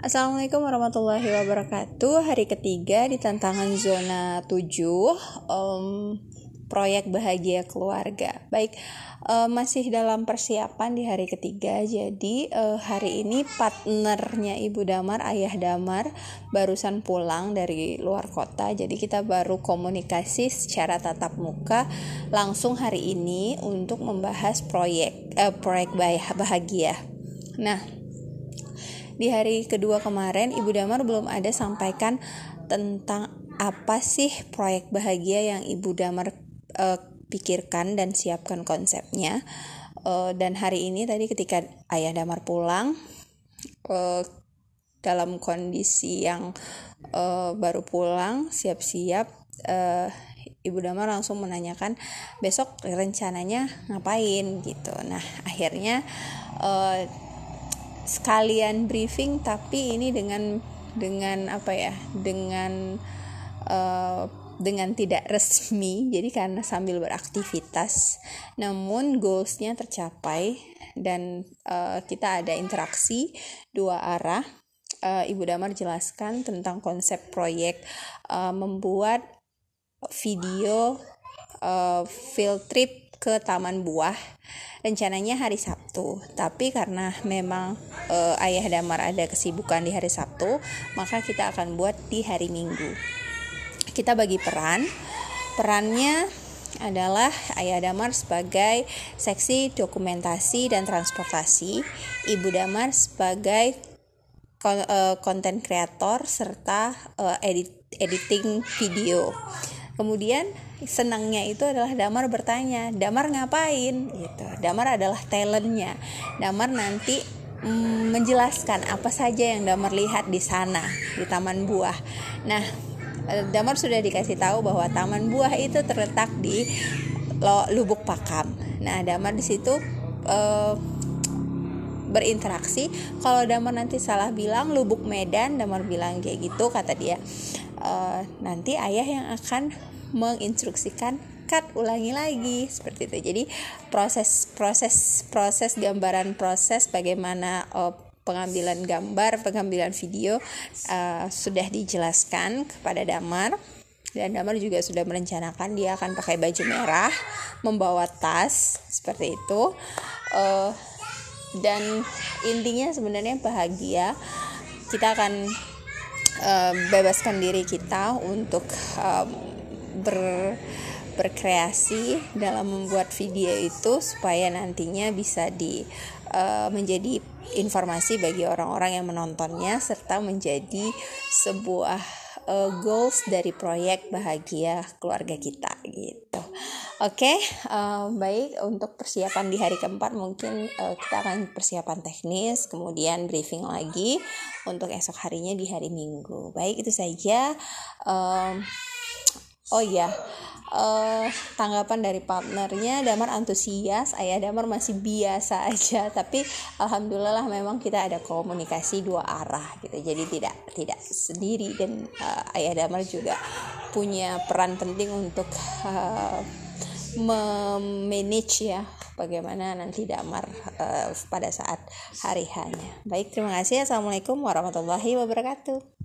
Assalamualaikum warahmatullahi wabarakatuh. Hari ketiga di tantangan zona 7 um, Proyek bahagia keluarga. Baik, uh, masih dalam persiapan di hari ketiga. Jadi uh, hari ini partnernya Ibu Damar, Ayah Damar Barusan pulang dari luar kota. Jadi kita baru komunikasi secara tatap muka Langsung hari ini untuk membahas proyek uh, Proyek bahagia. Nah, di hari kedua kemarin Ibu Damar belum ada sampaikan tentang apa sih proyek bahagia yang Ibu Damar uh, pikirkan dan siapkan konsepnya. Uh, dan hari ini tadi ketika Ayah Damar pulang uh, dalam kondisi yang uh, baru pulang siap-siap uh, Ibu Damar langsung menanyakan besok rencananya ngapain gitu. Nah akhirnya uh, sekalian briefing tapi ini dengan dengan apa ya dengan uh, dengan tidak resmi jadi karena sambil beraktivitas. Namun goalsnya tercapai dan uh, kita ada interaksi dua arah. Uh, Ibu Damar jelaskan tentang konsep proyek uh, membuat video uh, field trip ke Taman Buah. Rencananya hari Sabtu. Tapi karena memang uh, Ayah Damar ada kesibukan di hari Sabtu maka kita akan buat di hari Minggu. Kita bagi peran. Perannya adalah Ayah Damar sebagai seksi dokumentasi dan transportasi Ibu Damar sebagai konten kreator serta uh, edit editing video kemudian senangnya itu adalah Damar bertanya Damar ngapain? Gitu. Damar adalah talentnya. Damar nanti mm, menjelaskan apa saja yang Damar lihat di sana di Taman Buah. Nah eh, Damar sudah dikasih tahu bahwa Taman Buah itu terletak di Lubuk Pakam. Nah Damar di situ uh, berinteraksi. Kalau Damar nanti salah bilang Lubuk Medan Damar bilang kayak gitu kata dia. Uh, nanti ayah yang akan menginstruksikan cut ulangi lagi. Seperti itu. Jadi proses proses proses gambaran proses bagaimana uh, pengambilan gambar pengambilan video uh, sudah dijelaskan kepada Damar. Dan Damar juga sudah merencanakan dia akan pakai baju merah membawa tas seperti itu. Uh, dan intinya sebenarnya bahagia. Kita akan uh, bebaskan diri kita untuk um, ber berkreasi dalam membuat video itu supaya nantinya bisa di uh, menjadi informasi bagi orang-orang yang menontonnya serta menjadi sebuah uh, goals dari proyek bahagia keluarga kita gitu. Oke, okay, uh, baik untuk persiapan di hari keempat mungkin uh, kita akan persiapan teknis, kemudian briefing lagi untuk esok harinya di hari Minggu. Baik itu saja. Um, oh iya uh, tanggapan dari partnernya Damar antusias ayah Damar masih biasa aja tapi alhamdulillah memang kita ada komunikasi dua arah gitu jadi tidak tidak sendiri dan uh, ayah Damar juga punya peran penting untuk uh, memanage ya bagaimana nanti damar uh, pada saat hari hanya. Baik, terima kasih. Assalamualaikum warahmatullahi wabarakatuh.